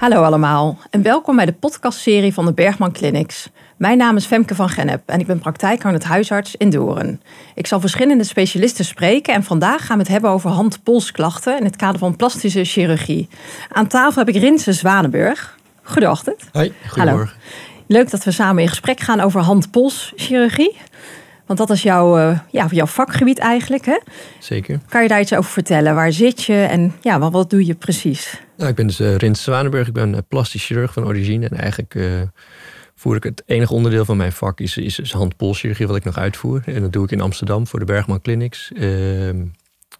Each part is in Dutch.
Hallo allemaal en welkom bij de podcastserie van de Bergman Clinics. Mijn naam is Femke van Gennep en ik ben praktijkhoudend huisarts in Doorn. Ik zal verschillende specialisten spreken en vandaag gaan we het hebben over hand-polsklachten in het kader van plastische chirurgie. Aan tafel heb ik Rinse Zwanenburg. Goedeochtend. Hoi, goedemorgen. Leuk dat we samen in gesprek gaan over hand-polschirurgie. Want dat is jouw, uh, ja, jouw vakgebied eigenlijk. Hè? Zeker. Kan je daar iets over vertellen? Waar zit je en ja, wat, wat doe je precies? Nou, ik ben dus uh, Zwanenburg. Ik ben uh, plastisch chirurg van origine. En eigenlijk voer ik het enige onderdeel van mijn vak is, is, is handpolschirurgie wat ik nog uitvoer. En dat doe ik in Amsterdam voor de Bergman Clinics. Ehm,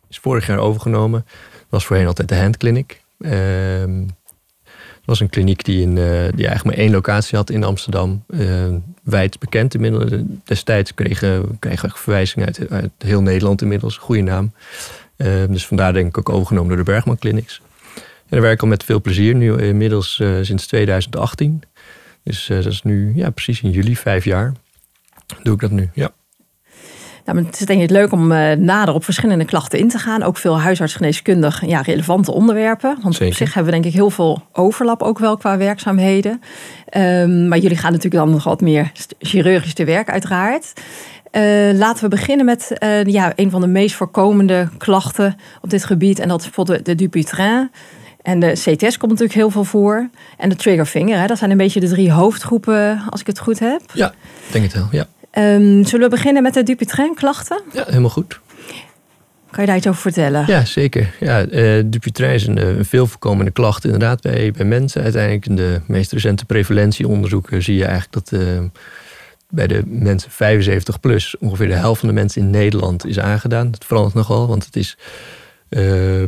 is vorig jaar overgenomen. Was voorheen altijd de handclinic. Ehm, het was een kliniek die, in, die eigenlijk maar één locatie had in Amsterdam. Uh, wijd bekend inmiddels. Destijds kregen, we verwijzingen uit, uit, heel Nederland inmiddels. Goede naam. Dus vandaar denk ik ook overgenomen door de Bergman Clinics. En daar werk ik al met veel plezier. Nu inmiddels uh, sinds 2018. Dus dat is nu ja, precies in juli, vijf jaar. Doe ik dat nu, ja. Nou, het is denk ik leuk om uh, nader op verschillende klachten in te gaan. Ook veel huisartsgeneeskundig ja, relevante onderwerpen. Want Zeker. op zich hebben we denk ik heel veel overlap ook wel qua werkzaamheden. Um, maar jullie gaan natuurlijk dan nog wat meer chirurgisch te werk uiteraard. Uh, laten we beginnen met uh, ja, een van de meest voorkomende klachten op dit gebied. En dat is bijvoorbeeld de Dupuytren. En de CTS komt natuurlijk heel veel voor. En de triggervinger. Hè? Dat zijn een beetje de drie hoofdgroepen, als ik het goed heb. Ja, denk het wel, ja. Um, zullen we beginnen met de Dupuytren-klachten? Ja, helemaal goed. Kan je daar iets over vertellen? Ja, zeker. Ja, uh, Dupuytren is een, een veel voorkomende klacht inderdaad bij, bij mensen. Uiteindelijk in de meest recente prevalentieonderzoeken zie je eigenlijk dat uh, bij de mensen 75 plus ongeveer de helft van de mensen in Nederland is aangedaan. Dat verandert nogal, want het is, uh,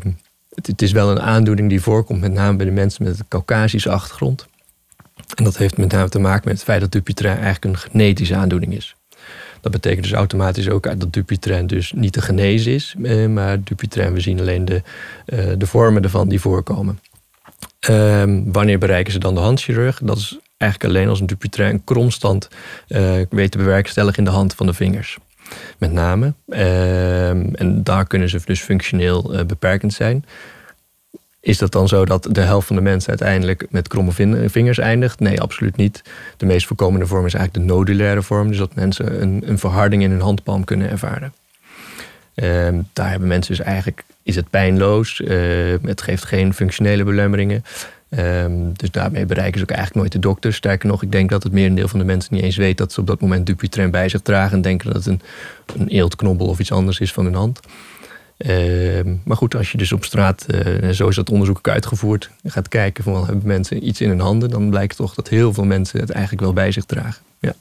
het, is wel een aandoening die voorkomt met name bij de mensen met een Caucasische achtergrond. En dat heeft met name te maken met het feit dat Dupuytren eigenlijk een genetische aandoening is. Dat betekent dus automatisch ook dat Dupuytren dus niet te genezen is. Maar Dupuytren, we zien alleen de, de vormen ervan die voorkomen. Um, wanneer bereiken ze dan de handchirurg? Dat is eigenlijk alleen als een Dupuytren een kromstand uh, weet te bewerkstelligen in de hand van de vingers. Met name. Um, en daar kunnen ze dus functioneel uh, beperkend zijn. Is dat dan zo dat de helft van de mensen uiteindelijk met kromme vingers eindigt? Nee, absoluut niet. De meest voorkomende vorm is eigenlijk de nodulaire vorm. Dus dat mensen een, een verharding in hun handpalm kunnen ervaren. Um, daar hebben mensen dus eigenlijk, is het pijnloos. Uh, het geeft geen functionele belemmeringen. Um, dus daarmee bereiken ze ook eigenlijk nooit de dokter. Sterker nog, ik denk dat het merendeel van de mensen niet eens weet dat ze op dat moment Dupuytren bij zich dragen. En denken dat het een, een eeltknobbel of iets anders is van hun hand. Uh, maar goed, als je dus op straat, uh, zo is dat onderzoek ook uitgevoerd, gaat kijken van hebben mensen iets in hun handen, dan blijkt toch dat heel veel mensen het eigenlijk wel bij zich dragen. Ja.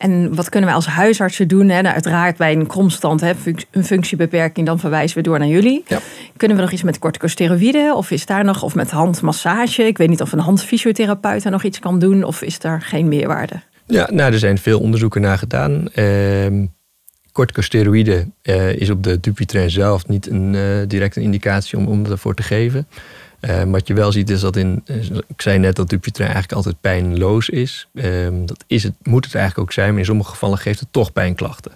En wat kunnen wij als huisartsen doen? Hè? Nou, uiteraard bij een kromstand, hè, een functiebeperking, dan verwijzen we door naar jullie. Ja. Kunnen we nog iets met corticosteroïden of is daar nog, of met handmassage? Ik weet niet of een handfysiotherapeut daar nog iets kan doen of is daar geen meerwaarde? Ja, nou, er zijn veel onderzoeken naar gedaan. Uh, corticosteroïden uh, is op de Dupuytren zelf niet een uh, directe indicatie om, om ervoor te geven. Uh, wat je wel ziet is dat in, ik zei net dat Dupuytren eigenlijk altijd pijnloos is. Ehm, dat is het, moet het eigenlijk ook zijn, maar in sommige gevallen geeft het toch pijnklachten.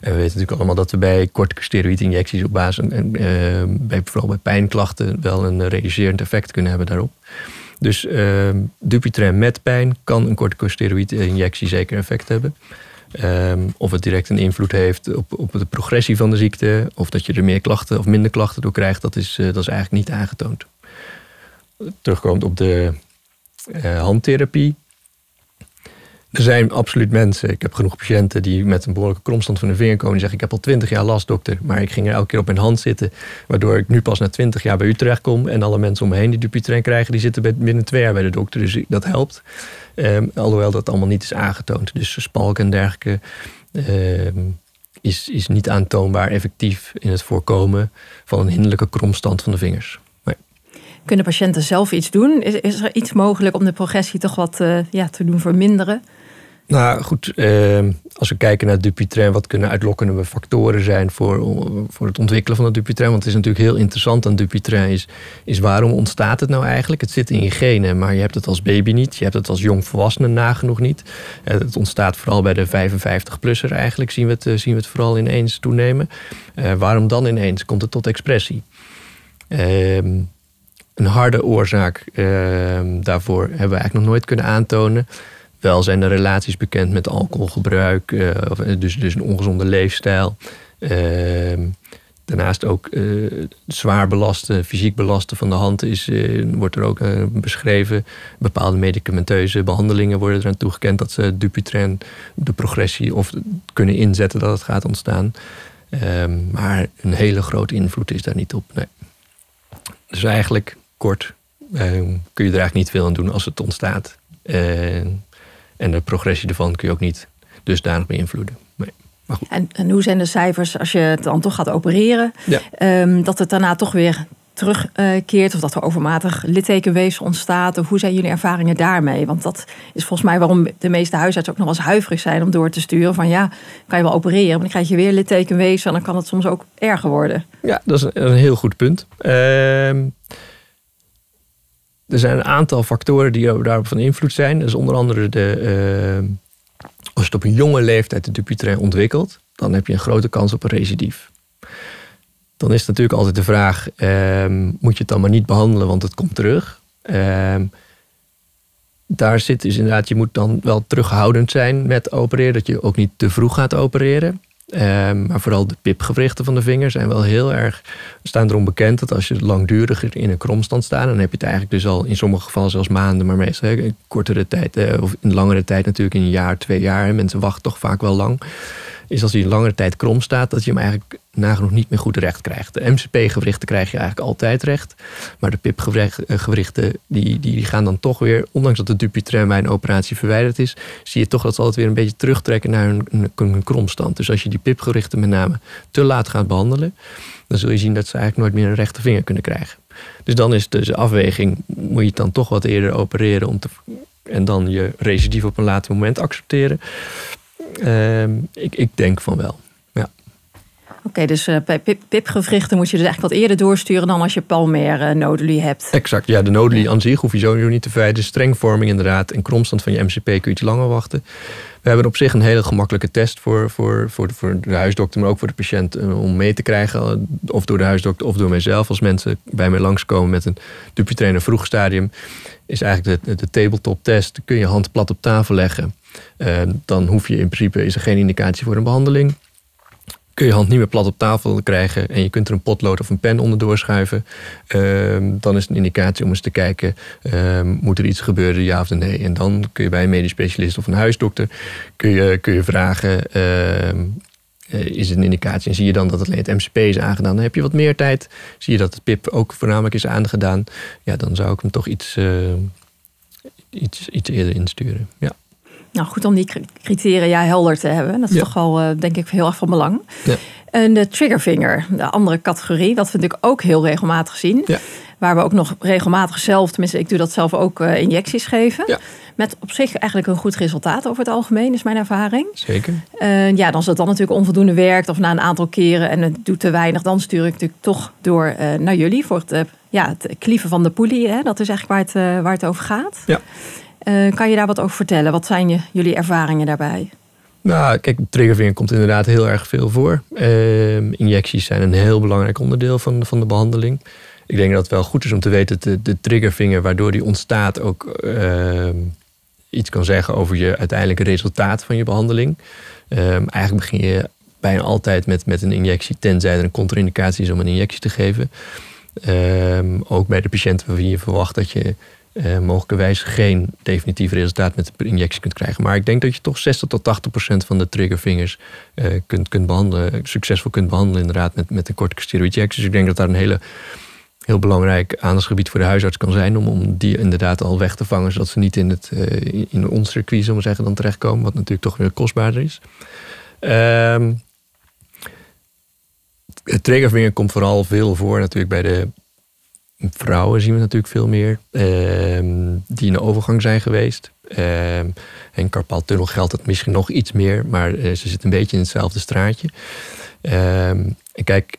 En we weten natuurlijk allemaal dat we bij corticosteroïdinjecties op basis, en, bij, vooral bij pijnklachten, wel een reducerend effect kunnen hebben daarop. Dus Dupuytren met pijn kan een corticosteroïdinjectie zeker effect hebben. Of het direct een invloed heeft op, op de progressie van de ziekte. Of dat je er meer klachten of minder klachten door krijgt. Dat is, uh, dat is eigenlijk niet aangetoond. Terugkomend op de uh, handtherapie. Er zijn absoluut mensen, ik heb genoeg patiënten die met een behoorlijke kromstand van de vinger komen. Die zeggen: Ik heb al twintig jaar last, dokter, maar ik ging er elke keer op mijn hand zitten. Waardoor ik nu pas na twintig jaar bij u terecht kom. En alle mensen om me heen die Dupuytren krijgen, die zitten binnen twee jaar bij de dokter. Dus dat helpt. Um, alhoewel dat allemaal niet is aangetoond. Dus spalk en dergelijke um, is, is niet aantoonbaar effectief in het voorkomen van een hinderlijke kromstand van de vingers. Kunnen patiënten zelf iets doen? Is, is er iets mogelijk om de progressie toch wat uh, ja, te doen verminderen? Nou goed, eh, als we kijken naar Dupuytren, wat kunnen uitlokkende factoren zijn voor, voor het ontwikkelen van het Dupuytren? Want het is natuurlijk heel interessant aan Dupuytren, is, is waarom ontstaat het nou eigenlijk? Het zit in je genen, maar je hebt het als baby niet. Je hebt het als jongvolwassene nagenoeg niet. Het ontstaat vooral bij de 55-plusser eigenlijk, zien we, het, zien we het vooral ineens toenemen. Uh, waarom dan ineens komt het tot expressie? Uh, een harde oorzaak ehm, daarvoor hebben we eigenlijk nog nooit kunnen aantonen. Wel zijn er relaties bekend met alcoholgebruik, uh, dus, dus een ongezonde leefstijl. Ehm, daarnaast ook uh, zwaar belasten, fysiek belasten van de hand is, wordt er ook beschreven. Bepaalde medicamenteuze behandelingen worden eraan toegekend dat ze Dupuytren de progressie of kunnen inzetten dat het gaat ontstaan. Um, maar een hele grote invloed is daar niet op. Nee. Dus eigenlijk kort um, kun je er eigenlijk niet veel aan doen als het ontstaat. en de progressie ervan kun je ook niet dusdanig beïnvloeden. Nee. En, en, hoe zijn de cijfers als je het dan toch gaat opereren? Ja. Um, dat het daarna toch weer terugkeert of dat er overmatig littekenweefsel ontstaat? Of hoe zijn jullie ervaringen daarmee? Want dat is volgens mij waarom de meeste huisartsen ook nog wel eens huiverig zijn om door te sturen van ja, kan je wel opereren, maar dan krijg je weer littekenweefsel en dan kan het soms ook erger worden. Ja, dat is een heel goed punt. Uh, er zijn een aantal factoren die daarop van invloed zijn. Dat is onder andere de, uh, als je het op een jonge leeftijd de Dupuytren ontwikkelt, dan heb je een grote kans op een recidief. Dan is natuurlijk altijd de vraag: um, moet je het dan maar niet behandelen, want het komt terug? Um, daar zit dus inderdaad, je moet dan wel terughoudend zijn met opereren, dat je ook niet te vroeg gaat opereren. Um, maar vooral de pipgewrichten van de vinger zijn wel heel erg, staan erom bekend dat als je langduriger in een kromstand staat, dan heb je het eigenlijk dus al in sommige gevallen zelfs maanden, maar meestal kortere tijd, eh, of in langere tijd natuurlijk in een jaar, twee jaar. Mensen wachten toch vaak wel lang is als hij een langere tijd krom staat, dat je hem eigenlijk nagenoeg niet meer goed recht krijgt. De MCP-gewrichten krijg je eigenlijk altijd recht. Maar de PIP-gewrichten, die, die, die, gaan dan toch weer, ondanks dat de Dupuytren bij een operatie verwijderd is, zie je toch dat ze altijd weer een beetje terugtrekken naar een kromstand. Dus als je die PIP-gewrichten met name te laat gaat behandelen, dan zul je zien dat ze eigenlijk nooit meer een rechte vinger kunnen krijgen. Dus dan is de afweging, moet je het dan toch wat eerder opereren om te, en dan je recidief op een later moment accepteren. Uh, ik, ik denk van wel. Ja. Oké, dus uh, bij pipgewrichten moet je dus eigenlijk wat eerder doorsturen dan als je palmaire uh, noduli hebt. Exact, ja, de noduli ja. aan zich hoef je sowieso niet te verwijderen. Strengvorming inderdaad en kromstand van je MCP kun je iets langer wachten. We hebben op zich een hele gemakkelijke test voor, voor, voor, de, voor de huisdokter, maar ook voor de patiënt uh, om mee te krijgen. Of door de huisdokter of door mijzelf. Als mensen bij mij langskomen met een Dupuytren vroeg stadium, is eigenlijk de, de tabletop test. Kun je hand plat op tafel leggen. Uh, dan hoef je in principe, is er geen indicatie voor een behandeling. Kun je hand niet meer plat op tafel krijgen en je kunt er een potlood of een pen onder doorschuiven. Uh, dan is het een indicatie om eens te kijken, uh, moet er iets gebeuren, ja of nee. En dan kun je bij een medisch specialist of een huisdokter kun je, kun je vragen, ehm, eh, is het een indicatie? En zie je dan dat alleen het MCP is aangedaan, dan heb je wat meer tijd. Zie je dat het PIP ook voornamelijk is aangedaan, ja, dan zou ik hem toch iets, ehm, iets, iets eerder insturen. Ja. Nou, goed om die criteria helder te hebben. Dat is toch wel, uh, denk ik, heel erg van belang. Ja. En de triggervinger, de andere categorie, dat vind ik ook heel regelmatig zien. Ja. Waar we ook nog regelmatig zelf, tenminste, ik doe dat zelf ook, uh, injecties geven. Ja. Met op zich eigenlijk een goed resultaat over het algemeen, is mijn ervaring. Zeker. Uh, ja, als het dan natuurlijk onvoldoende werkt of na een aantal keren en het doet te weinig, dan stuur ik natuurlijk toch door naar jullie voor het, ja, het klieven van de poelie. Hè? Dat is eigenlijk waar het, waar het over gaat. Ja. Uh, kan je daar wat over vertellen? Wat zijn je, jullie ervaringen daarbij? Nou, kijk, triggervinger komt inderdaad heel erg veel voor. Uh, injecties zijn een heel belangrijk onderdeel van, van de behandeling. Ik denk dat het wel goed is om te weten dat de, de triggervinger, waardoor die ontstaat, ook uh, iets kan zeggen over je uiteindelijke resultaat van je behandeling. Ehm, eigenlijk begin je bijna altijd met, met een injectie, tenzij er een contra-indicatie is om een injectie te geven. Ehm, ook bij de patiënten waarvan je verwacht dat je uh, mogelijkerwijs geen definitief resultaat met de injectie kunt krijgen. Maar ik denk dat je toch 60 tot 80 procent van de triggervingers uh, kunt, kunt behandelen, succesvol kunt behandelen inderdaad met, met de corticosteroïdinjectie. Dus ik denk dat daar een hele, heel belangrijk aandachtsgebied voor de huisarts kan zijn om, om die inderdaad al weg te vangen, zodat ze niet in, het, uh, in ons circuit, zullen we zeggen, dan terechtkomen, wat natuurlijk toch weer kostbaarder is. Um, het triggervinger komt vooral veel voor natuurlijk bij de Vrouwen zien we natuurlijk veel meer ehm, die in de overgang zijn geweest. Ehm, en Tunnel geldt het misschien nog iets meer, maar uh, ze zitten een beetje in hetzelfde straatje. Ehm, kijk,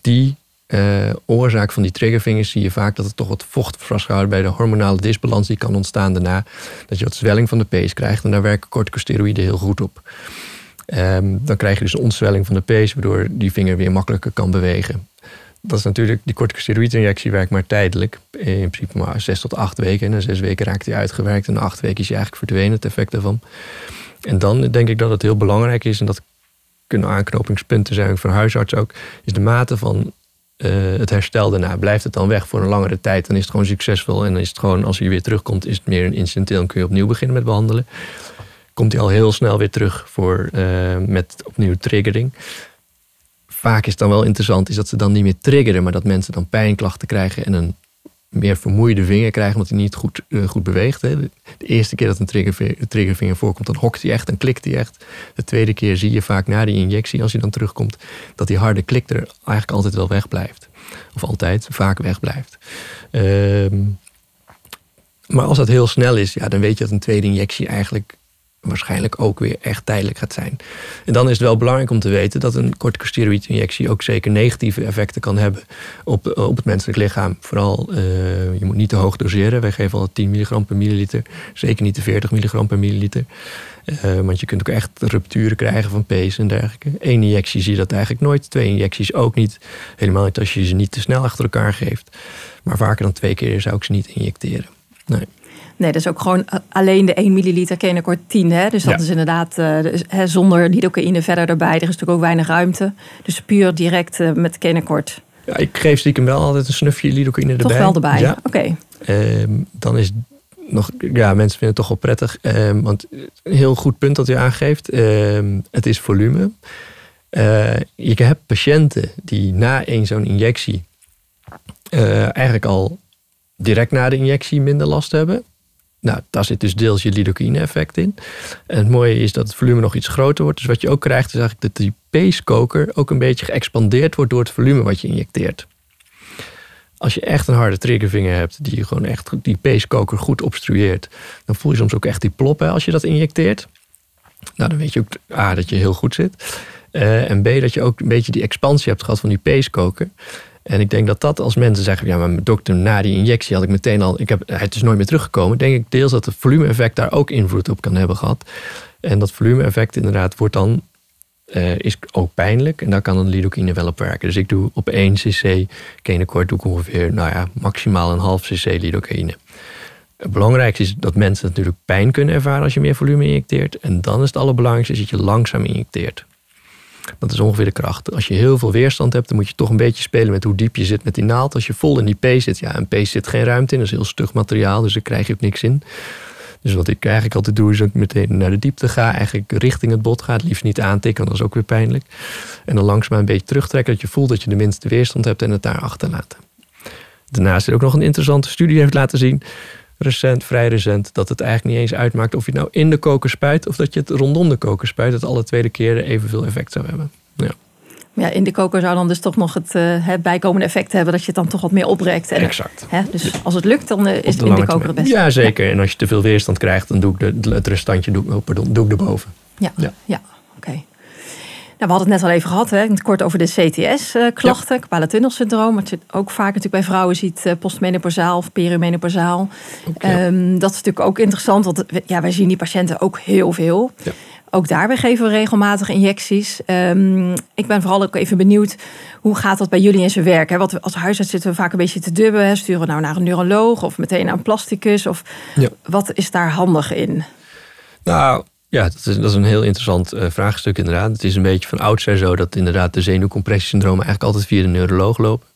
die uh, oorzaak van die triggervingers zie je vaak dat het toch wat vocht vastgehouden bij de hormonale disbalans die kan ontstaan daarna. Dat je wat zwelling van de pees krijgt en daar werken corticosteroïden heel goed op. dan krijg je dus een ontzwelling van de pees, waardoor die vinger weer makkelijker kan bewegen dat is natuurlijk, die corticosteroïdinjectie werkt maar tijdelijk. In principe maar zes tot acht weken. En na zes weken raakt hij uitgewerkt. En na acht weken is hij eigenlijk verdwenen, het effect daarvan. En dan denk ik dat het heel belangrijk is, en dat kunnen aanknopingspunten zijn voor huisarts ook, is de mate van uh, het herstel daarna. Blijft het dan weg voor een langere tijd, dan is het gewoon succesvol. En dan is het gewoon, als hij weer terugkomt, is het meer een incidenteel en kun je opnieuw beginnen met behandelen. Komt hij al heel snel weer terug voor, uh, met opnieuw triggering vaak is dan wel interessant, is dat ze dan niet meer triggeren, maar dat mensen dan pijnklachten krijgen en een meer vermoeide vinger krijgen, omdat hij niet goed, uh, goed beweegt. Hè. De, eerste keer dat een triggervinger, triggervinger voorkomt, dan hokt hij echt en klikt hij echt. De tweede keer zie je vaak na die injectie, als hij dan terugkomt, dat die harde klik er eigenlijk altijd wel wegblijft. Of altijd, vaak wegblijft. Uh, maar als dat heel snel is, ja, dan weet je dat een tweede injectie eigenlijk waarschijnlijk ook weer echt tijdelijk gaat zijn. En dan is het wel belangrijk om te weten dat een corticosteroïdinjectie ook zeker negatieve effecten kan hebben op, eh, op het menselijk lichaam. Vooral, uh, je moet niet te hoog doseren. Wij geven al 10 milligram per milliliter, zeker niet de 40 milligram per milliliter. Uh, want je kunt ook echt rupturen krijgen van pees en dergelijke. Eén injectie zie je dat eigenlijk nooit. Twee injecties ook niet. Helemaal niet als je ze niet te snel achter elkaar geeft. Maar vaker dan twee keer zou ik ze niet injecteren. Nee. Nee, dat is ook gewoon eh, alleen de 1 milliliter Kenacort 10. Hè? Dus dat is inderdaad uh, hè, zonder lidocaïne verder erbij. Er is natuurlijk ook weinig ruimte. Dus puur direct uh, met Kenacort. Ja, ik geef stiekem wel altijd een snufje lidocaïne erbij. Toch wel erbij, ja. oké. Okay. Um, dan is nog, ja, mensen vinden het toch wel prettig. Um, want een heel goed punt dat u aangeeft. Um, het is volume. Uh, je hebt patiënten die na een zo'n injectie eigenlijk al direct na de injectie minder last hebben. Nou, daar zit dus deels je lidocaïne-effect in. En het mooie is dat het volume nog iets groter wordt. Dus wat je ook krijgt, is eigenlijk dat die pacekoker ook een beetje geëxpandeerd wordt door het volume wat je injecteert. Als je echt een harde triggervinger hebt, die gewoon echt die pacekoker goed obstrueert, dan voel je soms ook echt die ploppen als je dat injecteert. Nou, dan weet je ook A, dat je heel goed zit. Uh, en B, dat je ook een beetje die expansie hebt gehad van die pacekoker. En ik denk dat dat als mensen zeggen, ja, maar dokter, na die injectie had ik meteen al, ik heb, het is nooit meer teruggekomen. Denk ik deels dat het volume-effect daar ook invloed op kan hebben gehad. En dat volume-effect inderdaad wordt dan, uh, is ook pijnlijk. En daar kan een lidocaïne wel op werken. Dus ik doe op 1 cc kenekort doe ik ongeveer, nou ja, maximaal een half cc lidocaïne. Het belangrijkste is dat mensen natuurlijk pijn kunnen ervaren als je meer volume injecteert. En dan is het allerbelangrijkste dat je langzaam injecteert. Dat is ongeveer de kracht. Als je heel veel weerstand hebt, dan moet je toch een beetje spelen met hoe diep je zit met die naald. Als je vol in die P zit, ja, een P zit geen ruimte in. Dat is heel stug materiaal, dus daar krijg je ook niks in. Dus wat ik eigenlijk altijd doe, is dat ik meteen naar de diepte ga. Eigenlijk richting het bot ga. Het liefst niet aantikken, dat is ook weer pijnlijk. En dan langzaam een beetje terugtrekken, dat je voelt dat je de minste weerstand hebt en het daar achterlaten. Daarnaast is er ook nog een interessante studie heeft laten zien recent, vrij recent, dat het eigenlijk niet eens uitmaakt of je het nou in de koker spuit of dat je het rondom de koker spuit, dat alle tweede keren evenveel effect zou hebben. Ja. Ja, in de koker zou dan dus toch nog het, uh, het bijkomende effect hebben dat je het dan toch wat meer oprekt. En, exact. Hè, dus als het lukt, dan uh, is het in de koker het beste. Ja, zeker. En als je te veel weerstand krijgt, dan doe ik de, het restantje doe, oh, pardon, doe ik erboven. Ja, ja. ja. Nou, we hadden het net al even gehad, hè, kort over de CTS-klachten, uh, ja. tunnelsyndroom. Wat je ook vaak natuurlijk bij vrouwen ziet, uh, postmenopausaal of perimenopausaal. Okay. Um, dat is natuurlijk ook interessant, want ja, wij zien die patiënten ook heel veel. Ja. Ook daarbij geven we regelmatig injecties. Um, ik ben vooral ook even benieuwd, hoe gaat dat bij jullie in zijn werk? Hè? Want als huisarts zitten we vaak een beetje te dubben. Hè? Sturen we nou naar een neuroloog of meteen naar een plasticus? Of ja. wat is daar handig in? Nou, ja, dat is, dat is een heel interessant uh, vraagstuk inderdaad. Het is een beetje van oudsher zo dat inderdaad de zenuwcompressiesyndromen eigenlijk altijd via de neuroloog lopen.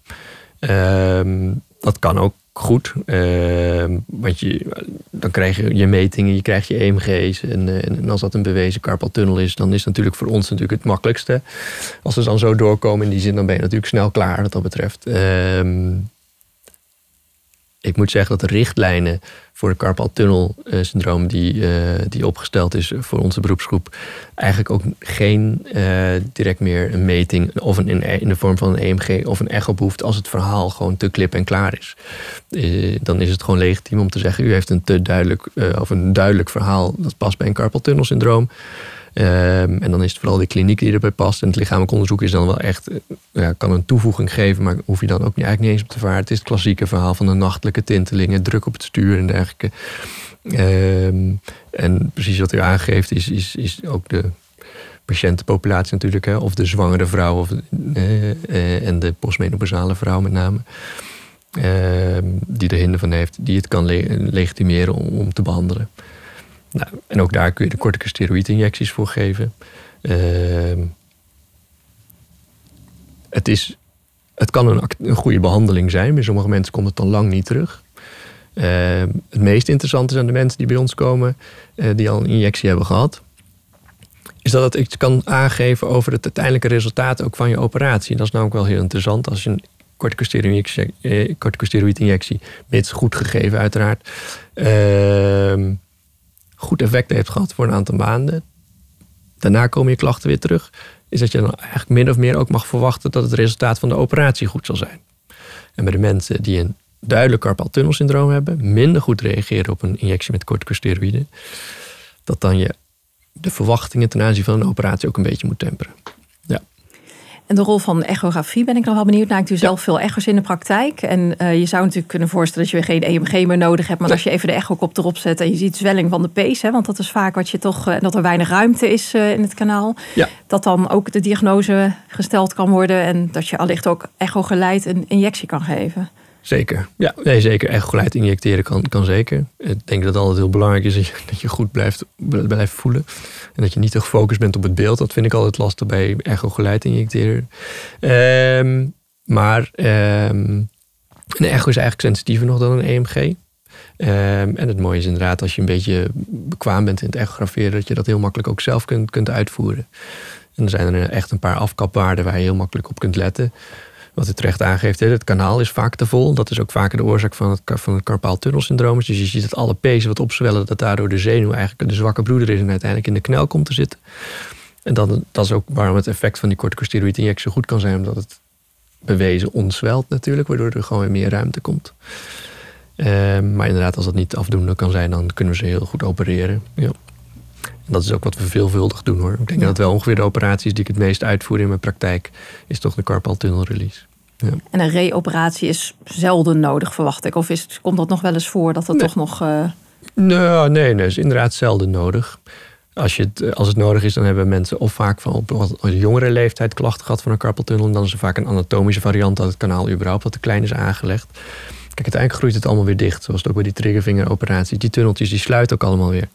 Uh, dat kan ook goed, uh, want je, dan krijg je je metingen, je krijgt je EMG's. En, en als dat een bewezen carpaltunnel is, dan is het natuurlijk voor ons natuurlijk het makkelijkste. Als ze dan zo doorkomen in die zin, dan ben je natuurlijk snel klaar wat dat betreft. Ik moet zeggen dat de richtlijnen voor de carpal tunnel syndroom die, uh, die opgesteld is voor onze beroepsgroep, eigenlijk ook geen uh, direct meer een meting of een, in, de vorm van een EMG of een echo behoeft als het verhaal gewoon te klip en klaar is. Dan is het gewoon legitiem om te zeggen, u heeft een te duidelijk of een duidelijk verhaal dat past bij een carpal tunnel syndroom. Um, en dan is het vooral de kliniek die erbij past. En het lichamelijk onderzoek is dan wel echt, ja, kan een toevoeging geven, maar hoef je dan ook niet, eigenlijk niet eens op te varen. Het is het klassieke verhaal van de nachtelijke tintelingen, druk op het stuur en dergelijke. Um, en precies wat u aangeeft is, is, is ook de patiëntenpopulatie natuurlijk, hè, of de zwangere vrouw of, eh, en de postmenopausale vrouw met name. Ehm, die er hinder van heeft, die het kan legitimeren om, te behandelen. Nou, en ook daar kun je de corticosteroïdinjecties voor geven. Ehm, het, is, het kan een, een goede behandeling zijn. Bij sommige mensen komt het dan lang niet terug. Ehm, het meest interessante zijn de mensen die bij ons komen, uh, die al een injectie hebben gehad. Is dat het iets kan aangeven over het uiteindelijke resultaat ook van je operatie. Dat is namelijk wel heel interessant. Als je een corticosteroïdinjectie, eh, mits goed gegeven uiteraard, ehm, goed effect heeft gehad voor een aantal maanden. Daarna komen je klachten weer terug. Is dat je dan eigenlijk min of meer ook mag verwachten dat het resultaat van de operatie goed zal zijn. En bij de mensen die een duidelijk carpal hebben, minder goed reageren op een injectie met corticosteroïden, dat dan je de verwachtingen ten aanzien van een operatie ook een beetje moet temperen. En de rol van echografie ben ik nog wel benieuwd naar. Ik doe zelf veel echo's in de praktijk. En uh, je zou natuurlijk kunnen voorstellen dat je geen EMG meer nodig hebt. Maar als je even de echokop erop zet en je ziet zwelling van de pees. Hè, want dat is vaak wat je toch, uh, dat er weinig ruimte is uh, in het kanaal. Ja. Dat dan ook de diagnose gesteld kan worden. En dat je allicht ook echo geleid een injectie kan geven. Zeker. Ja, nee, zeker. Echt geleid injecteren kan, kan zeker. Ik denk dat het altijd heel belangrijk is dat je, dat je goed blijft, blijft voelen. En dat je niet te gefocust bent op het beeld. Dat vind ik altijd lastig bij echo geleid injecteren. Um, maar um, een echo is eigenlijk sensitiever nog dan een EMG. Um, en het mooie is inderdaad als je een beetje bekwaam bent in het echograferen, dat je dat heel makkelijk ook zelf kunt, kunt uitvoeren. En er zijn er echt een paar afkapwaarden waar je heel makkelijk op kunt letten wat u terecht aangeeft, het kanaal is vaak te vol. Dat is ook vaker de oorzaak van het, van het carpaaltunnelsyndroom. Dus je ziet dat alle pezen wat opzwellen, dat daardoor de zenuw eigenlijk de zwakke bloeder is en uiteindelijk in de knel komt te zitten. En dan, dat is ook waarom het effect van die corticosteroïdinjectie zo goed kan zijn, omdat het bewezen ontzwelt natuurlijk, waardoor er gewoon weer meer ruimte komt. Ehm, maar inderdaad, als dat niet afdoende kan zijn, dan kunnen we ze heel goed opereren. Ja. Dat is ook wat we veelvuldig doen hoor. Ik denk dat wel ongeveer de operaties die ik het meest uitvoer in mijn praktijk, is toch de carpal tunnel release. Ja. En een reoperatie is zelden nodig, verwacht ik. Of is, komt dat nog wel eens voor dat het toch nog. Uh... Nou, nee, nee, is inderdaad zelden nodig. Als, je het, als het nodig is, dan hebben mensen of vaak van op een jongere leeftijd klachten gehad van een carpaltunnel. En dan is er vaak een anatomische variant dat het kanaal überhaupt wat te klein is aangelegd. Kijk, uiteindelijk groeit het allemaal weer dicht. Zoals het ook bij die triggervingeroperatie. Die tunneltjes die sluiten ook allemaal weer.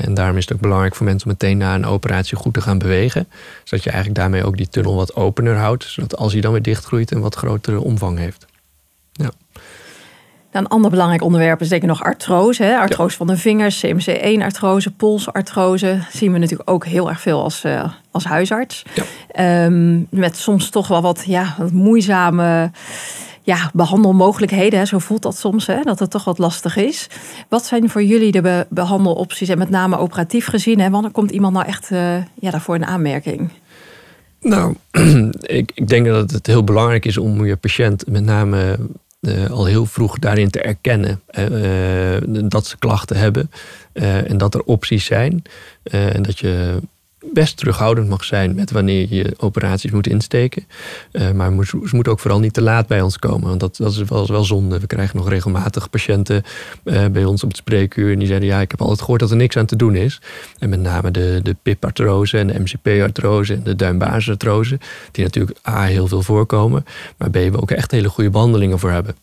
En daarom is het ook belangrijk voor mensen om meteen na een operatie goed te gaan bewegen. Zodat je eigenlijk daarmee ook die tunnel wat opener houdt. Zodat als hij dan weer dichtgroeit, een wat grotere omvang heeft. Ja. een ander belangrijk onderwerp is denk ik nog artrose. Hè? Artrose van de vingers, CMC1-artrose, polsartrose. zien we natuurlijk ook heel erg veel als, uh, als huisarts. Ja. Um, met soms toch wel wat, ja, wat moeizame ja, behandelmogelijkheden. Hè, zo voelt dat soms, hè, dat het toch wat lastig is. Wat zijn voor jullie de behandelopties en met name operatief gezien? Hè, wanneer komt iemand nou echt uh, ja, daarvoor in aanmerking? Nou, ik, ik denk dat het heel belangrijk is om je patiënt met name uh, al heel vroeg daarin te erkennen uh, dat ze klachten hebben en dat er opties zijn. en dat je best terughoudend mag zijn met wanneer je operaties moet insteken. Uh, maar ze moet ook vooral niet te laat bij ons komen. Want dat, dat is wel, wel zonde. We krijgen nog regelmatig patiënten uh, bij ons op het spreekuur. En die zeiden, ja, ik heb altijd gehoord dat er niks aan te doen is. En met name de, de PIP-artrose en de MCP-artrose en de duimbasisartrose. Die natuurlijk A, heel veel voorkomen. Maar B, we ook echt hele goede behandelingen voor hebben.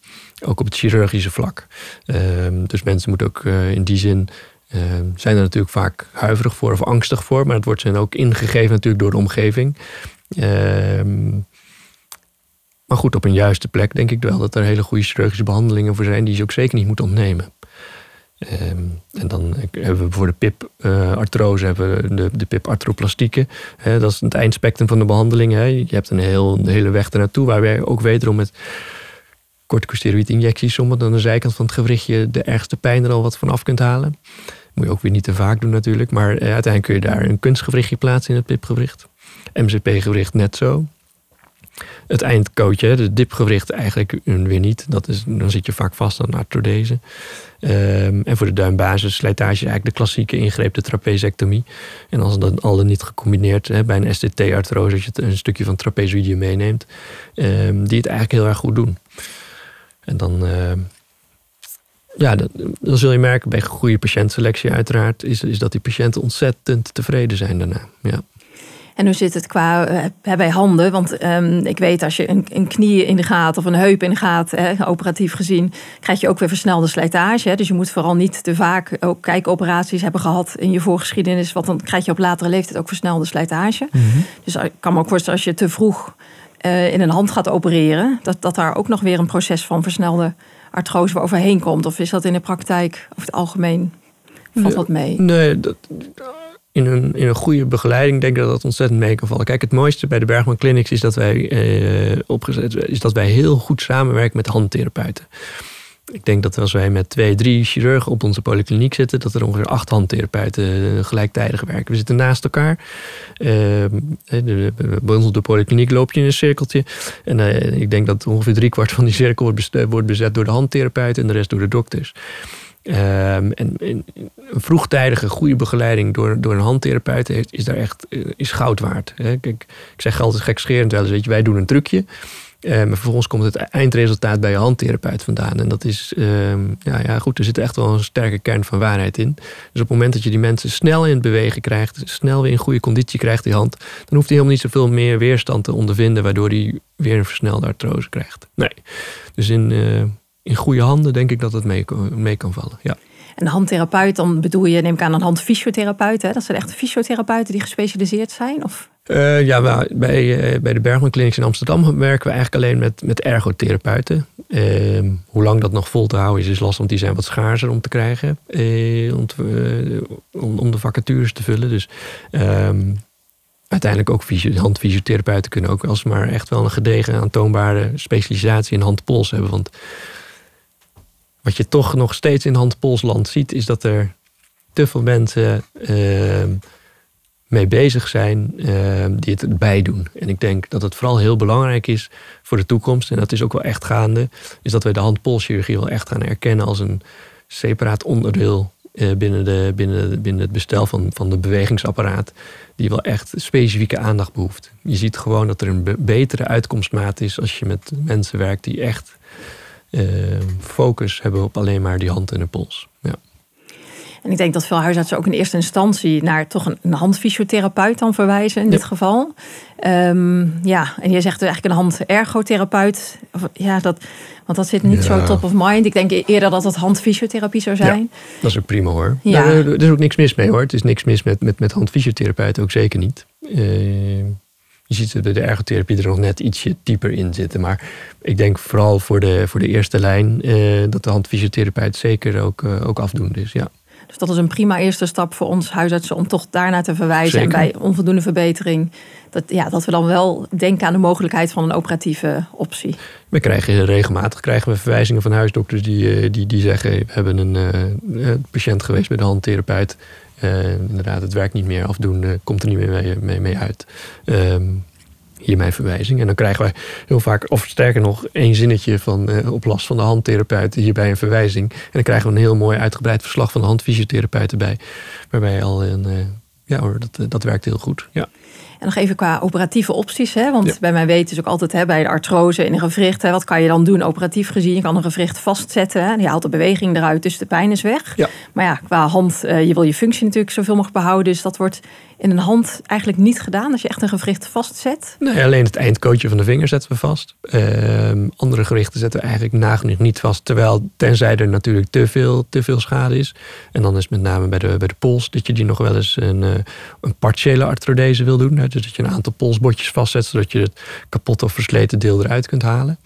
Ook op het chirurgische vlak. Uh, dus mensen moeten ook uh, in die zin uh, zijn er natuurlijk vaak huiverig voor of angstig voor, maar het wordt hen ook ingegeven natuurlijk door de omgeving. Uh, maar goed, op een juiste plek denk ik wel dat er hele goede chirurgische behandelingen voor zijn die je ook zeker niet moet ontnemen. Uh, en dan hebben we voor de PIP-artrose hebben we de, de PIP-artroplastieken. dat is het eindspectrum van de behandeling. Je hebt een, heel, hele weg ernaartoe waar wij ook wederom met corticosteroïdinjecties soms aan de zijkant van het gewrichtje de ergste pijn er al wat van af kunt halen. Moet je ook weer niet te vaak doen natuurlijk. Maar eh, uiteindelijk kun je daar een kunstgewrichtje plaatsen in het pipgewricht. MCP-gewricht net zo. Het eindkootje, de dipgewricht eigenlijk weer niet. Dat is, dan zit je vaak vast aan arthrodese. Um, en voor de duimbasis slijtage eigenlijk de klassieke ingreep, de trapezectomie. En als dan al niet gecombineerd hè, bij een STT-artrose, als je een stukje van trapezoïdium meeneemt, um, die het eigenlijk heel erg goed doen. En dan, uh, ja, dan, dan, zul je merken bij goede patiëntselectie uiteraard, is, is dat die patiënten ontzettend tevreden zijn daarna. Ja. En hoe zit het qua uh, bij handen? Want um, ik weet als je een, een knie in de gaat of een heup in de gaat, hè, operatief gezien, krijg je ook weer versnelde slijtage. Hè? Dus je moet vooral niet te vaak ook kijkoperaties hebben gehad in je voorgeschiedenis, want dan krijg je op latere leeftijd ook versnelde slijtage. Mm -hmm. Dus ik kan me ook voorstellen als je te vroeg uh, in een hand gaat opereren, dat, dat daar ook nog weer een proces van versnelde artrose overheen komt. Of is dat in de praktijk over het algemeen valt dat mee? Nee, dat, in een, in een goede begeleiding denk ik dat dat ontzettend mee kan vallen. Kijk, het mooiste bij de Bergman Clinics is dat wij eh, opgezet is dat wij heel goed samenwerken met handtherapeuten. Ik denk dat als wij met twee, drie chirurgen op onze polykliniek zitten, dat er ongeveer acht handtherapeuten gelijktijdig werken. We zitten naast elkaar. Uh, de, bij ons op de polykliniek loop je in een cirkeltje. En uh, ik denk dat ongeveer driekwart van die cirkel wordt bezet door de handtherapeuten en de rest door de dokters. Um, en, een vroegtijdige goede begeleiding door, door een handtherapeut is daar echt is goud waard. Hè? Ik zeg altijd gekscherend wel weet je, wij doen een trucje. Uh, maar vervolgens komt het eindresultaat bij je handtherapeut vandaan. En dat is, uh, ja, ja, goed, er zit echt wel een sterke kern van waarheid in. Dus op het moment dat je die mensen snel in het bewegen krijgt, snel weer in goede conditie krijgt, die hand, dan hoeft hij helemaal niet zoveel meer weerstand te ondervinden, waardoor hij weer een versnelde artrose krijgt. Nee. Dus in, uh, in goede handen denk ik dat het mee, mee kan vallen. Ja. En handtherapeut, dan bedoel je, neem ik aan, een handfysiotherapeut. Hè? Dat zijn echt fysiotherapeuten die gespecialiseerd zijn? Of? Uh, ja, bij, uh, bij de Bergman Clinics in Amsterdam werken we eigenlijk alleen met, met ergotherapeuten. Uh, hoe lang dat nog vol te houden is, is lastig, want die zijn wat schaarser om te krijgen. om, te, om, om, de vacatures te vullen. Dus ehm, uiteindelijk ook fysio, handfysiotherapeuten kunnen ook alsmaar echt wel een gedegen aantoonbare specialisatie in handpols hebben. Want wat je toch nog steeds in handpolsland ziet, is dat er te veel mensen uh, mee bezig zijn uh, die het erbij doen. En ik denk dat het vooral heel belangrijk is voor de toekomst, en dat is ook wel echt gaande, is dat we de handpolschirurgie wel echt gaan erkennen als een separaat onderdeel uh, binnen, de, binnen, binnen het bestel van, van de bewegingsapparaat, die wel echt specifieke aandacht behoeft. Je ziet gewoon dat er een betere uitkomstmaat is als je met mensen werkt die echt uh, focus hebben op alleen maar die hand en de pols. En ik denk dat veel huisartsen ook in eerste instantie naar toch een, een handfysiotherapeut dan verwijzen in dit geval. Um, ja, en je zegt eigenlijk een handergotherapeut. Ja, dat, want dat zit niet zo top of mind. Ik denk eerder dat het handfysiotherapie zou zijn. Ja, dat is ook prima hoor. Ja. Nou, er is ook niks mis mee hoor. Het is niks mis met, met, met handfysiotherapeuten, ook zeker niet. Uh, je ziet de, de ergotherapie er nog net ietsje dieper in zitten. Maar ik denk vooral voor de, voor de eerste lijn uh, dat de handfysiotherapeut zeker ook, uh, ook afdoen is. Ja. Dus dat is een prima eerste stap voor ons huisartsen om toch daarnaar te verwijzen. Zeker. En bij onvoldoende verbetering, dat, ja, dat we dan wel denken aan de mogelijkheid van een operatieve optie. We krijgen regelmatig krijgen we verwijzingen van huisdokters die, uh, die, die zeggen: We hebben een patiënt geweest bij de handtherapeut. Uh, inderdaad, het werkt niet meer afdoen, uh, komt er niet meer mee, mee, mee uit. Um, hier mijn verwijzing. En dan krijgen wij heel vaak, of sterker nog, één zinnetje van uh, op last van de handtherapeut hierbij een verwijzing. En dan krijgen we een heel mooi uitgebreid verslag van de handfysiotherapeut erbij. Waarbij al een, ja hoor, dat, dat werkt heel goed. Ja. En nog even qua operatieve opties. Hè? Want bij mij weten is ook altijd hè, bij de artrose in een gewricht. Hè, wat kan je dan doen operatief gezien? Je kan een gewricht vastzetten. Hè? Je haalt de beweging eruit, dus de pijn is weg. Ja. Maar ja, qua hand, uh, je wil je functie natuurlijk zoveel mogelijk behouden. Dus dat wordt in een hand eigenlijk niet gedaan als je echt een gewricht vastzet? Nee, alleen het eindkootje van de vinger zetten we vast. Uh, andere gewrichten zetten we eigenlijk nagenoeg niet vast. Terwijl, tenzij er natuurlijk te veel, te veel schade is. En dan is met name bij de, bij de pols dat je die nog wel eens een, uh, een partiële arthrodese wil doen. Dus dat je een aantal polsbotjes vastzet, zodat je het kapotte of versleten deel eruit kunt halen.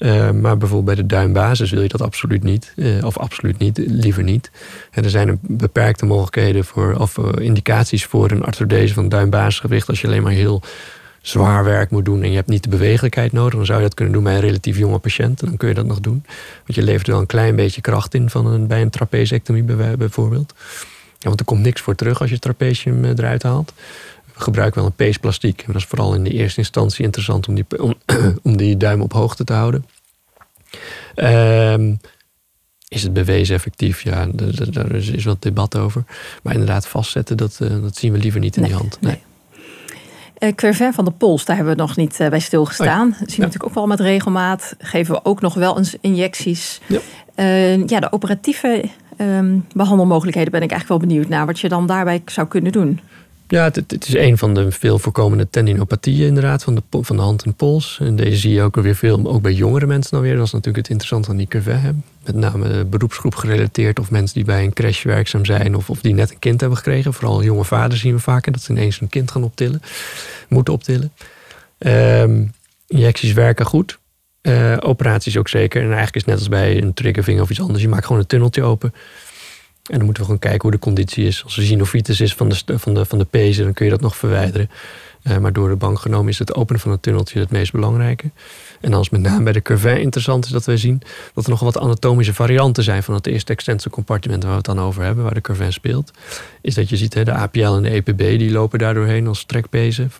Uh, maar bijvoorbeeld bij de duimbasis wil je dat absoluut niet. Uh, of absoluut niet, liever niet. Er zijn beperkte mogelijkheden voor, of uh, indicaties voor een arthrodese van duimbasisgewicht. Als je alleen maar heel zwaar werk moet doen en je hebt niet de bewegelijkheid nodig, dan zou je dat kunnen doen bij een relatief jonge patiënt. Dan kun je dat nog doen. Want je levert wel een klein beetje kracht in van een, bij een trapezectomie bijvoorbeeld. Ja, want er komt niks voor terug als je het trapezium eruit haalt. We gebruiken wel een peesplastiek. Dat is vooral in de eerste instantie interessant om die, om, om die duim op hoogte te houden. Um, is het bewezen effectief? Ja, daar is wat debat over. Maar inderdaad, vastzetten, dat, uh, dat zien we liever niet in nee, die hand. Nee. nee. Uh, van de pols, daar hebben we nog niet uh, bij stilgestaan. Oh ja. Zien we ja. natuurlijk ook wel met regelmaat. Geven we ook nog wel eens injecties. Ja, ja de operatieve um, behandelmogelijkheden ben ik eigenlijk wel benieuwd naar. Wat je dan daarbij zou kunnen doen. Ja, het, is een van de veel voorkomende tendinopathieën inderdaad, van de, van de hand en pols. En deze zie je ook alweer veel, ook bij jongere mensen dan weer. Dat is natuurlijk het interessante aan die curve. Met name beroepsgroep gerelateerd of mensen die bij een crash werkzaam zijn of, of die net een kind hebben gekregen. Vooral jonge vaders zien we vaker dat ze ineens een kind gaan optillen, moeten optillen. Um, injecties werken goed. Uh, operaties ook zeker. En eigenlijk is net als bij een triggervinger of iets anders. Je maakt gewoon een tunneltje open. En dan moeten we gewoon kijken hoe de conditie is. Als er synovitis is van de, van de, van de pezen, dan kun je dat nog verwijderen. Uh, maar door de bank genomen is het openen van het tunneltje het meest belangrijke. En als met name bij de curvain interessant is dat wij zien dat er nog wat anatomische varianten zijn van het eerste extensor compartiment waar we het dan over hebben, waar de curvain speelt. Is dat je ziet hè, de APL en de EPB die lopen daar doorheen als trekpezen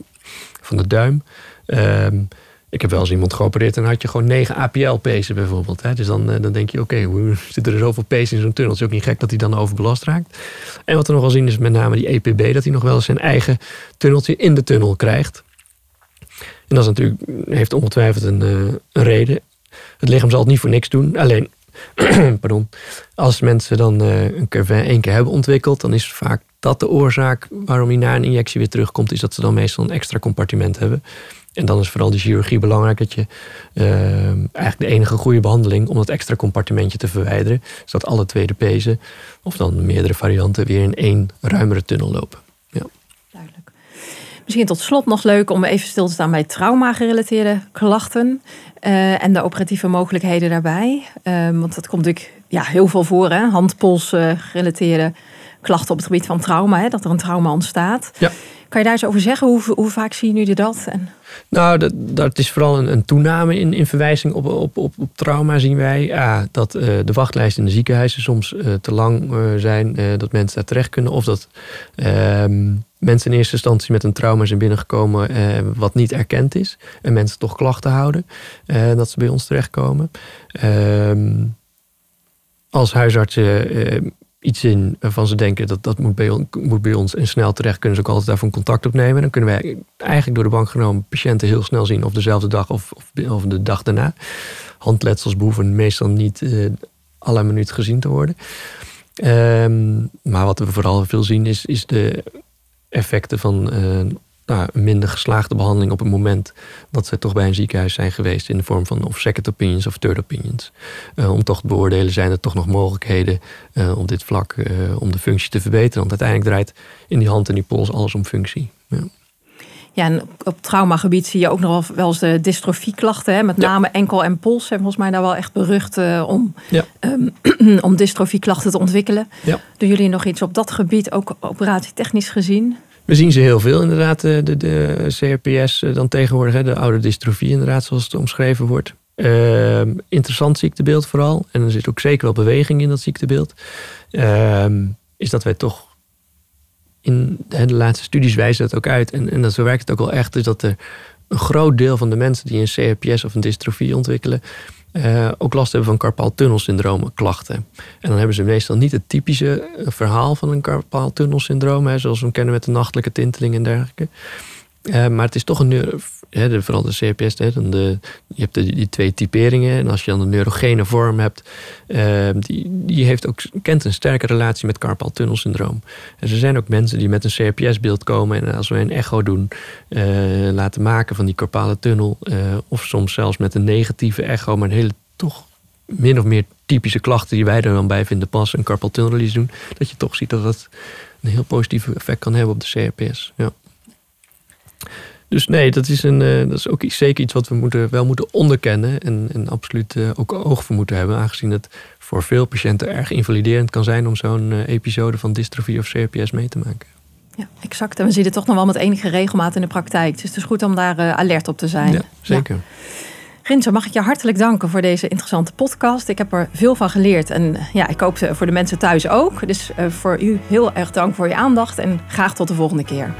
van de duim. Um, ik heb wel eens iemand geopereerd en had je gewoon 9 APL-pezen bijvoorbeeld. Hè? Dus dan, eh, dan denk je, oké, hoe zitten er zoveel pezen in zo'n tunnel? Het is ook niet gek dat hij dan overbelast raakt. En wat we nog wel zien is met name die EPB, dat hij nog wel eens zijn eigen tunneltje in de tunnel krijgt. En dat is natuurlijk, heeft ongetwijfeld een, eh, een reden. Het lichaam zal het niet voor niks doen. Alleen, pardon, als mensen dan uh, een curvain één keer hebben ontwikkeld, dan is vaak dat de oorzaak waarom hij na een injectie weer terugkomt, is dat ze dan meestal een extra compartiment hebben. En dan is vooral de chirurgie belangrijk dat je uh, eigenlijk de enige goede behandeling om dat extra compartimentje te verwijderen, zodat alle tweede pezen of dan meerdere varianten weer in één ruimere tunnel lopen. Ja. Duidelijk. Misschien tot slot nog leuk om even stil te staan bij trauma-gerelateerde klachten uh, en de operatieve mogelijkheden daarbij. Uh, want dat komt natuurlijk ja, heel veel voor, hè? handpols-gerelateerde klachten op het gebied van trauma, hè? dat er een trauma ontstaat. Ja. Kan je daar eens over zeggen? Hoe, hoe vaak zien jullie dat? En... Nou, dat, dat is vooral een, een toename in, in verwijzing op, op, op, op trauma zien wij. Ja, dat uh, de wachtlijsten in de ziekenhuizen soms uh, te lang uh, zijn. dat mensen daar terecht kunnen. Of dat ehm, mensen in eerste instantie met een trauma zijn binnengekomen wat niet erkend is. En mensen toch klachten houden. dat ze bij ons terechtkomen. Ehm, als huisartsen iets in waarvan ze denken dat dat moet bij, ons, moet bij ons en snel terecht, kunnen ze ook altijd daarvan contact opnemen. Dan kunnen wij eigenlijk door de bank genomen patiënten heel snel zien of dezelfde dag of, of, of de dag daarna. Handletsels behoeven meestal niet uh, alle minuut gezien te worden. Um, maar wat we vooral veel zien is, is de effecten van uh, nou, minder geslaagde behandeling op het moment dat ze toch bij een ziekenhuis zijn geweest in de vorm van of second opinions of third opinions. Uh, om toch te beoordelen, zijn er toch nog mogelijkheden uh, op dit vlak uh, om de functie te verbeteren. Want uiteindelijk draait in die hand en die pols alles om functie. Ja. Ja, en op traumagebied zie je ook nog wel eens de dystrofieklachten. Hè? Met name enkel en pols zijn volgens mij daar wel echt berucht om, ja. um, om dystrofieklachten te ontwikkelen. Ja. Doen jullie nog iets op dat gebied, ook operatietechnisch gezien? We zien ze heel veel inderdaad, de, de, de CRPS dan tegenwoordig, hè, de oude dystrofie inderdaad, zoals het omschreven wordt. Uh, interessant ziektebeeld vooral. En er zit ook zeker wel beweging in dat ziektebeeld. Uh, is dat wij toch in de laatste studies wijzen dat ook uit. En, en dat zo werkt het ook wel echt. is dat er een groot deel van de mensen die een CRPS of een dystrofie ontwikkelen, uh, ook last hebben van carpaaltunnelsyndroom klachten. En dan hebben ze meestal niet het typische eh, verhaal van een carpaaltunnelsyndroom, hè, zoals we hem kennen met de nachtelijke tinteling en dergelijke. Uh, maar het is toch een de, vooral de CPS, hè, de, je hebt die twee typeringen. En als je dan een neurogene vorm hebt, uh, die, die heeft ook, kent een sterke relatie met carpal tunnelsyndroom. En er zijn ook mensen die met een CRPS-beeld komen en als we een echo doen, uh, laten maken van die carpale tunnel. Uh, of soms zelfs met een negatieve echo, maar een hele toch min of meer typische klachten die wij er dan bij vinden passen, een carpal tunnel release doen, dat je toch ziet dat dat een heel positief effect kan hebben op de CRPS. Ja. Dus nee, dat is, een, uh, dat is ook zeker iets wat we moeten, wel moeten onderkennen. En, en absoluut uh, ook oog voor moeten hebben. Aangezien het voor veel patiënten erg invaliderend kan zijn om zo'n uh, episode van dystrofie of CRPS mee te maken. Ja, exact. En we zien het toch nog wel met enige regelmaat in de praktijk. Dus het is goed om daar alert op te zijn. Ja, zeker. Ja. Mag ik je hartelijk danken voor deze interessante podcast. Ik heb er veel van geleerd en ja, ik hoop voor de mensen thuis ook. Dus voor u heel erg dank voor je aandacht en graag tot de volgende keer.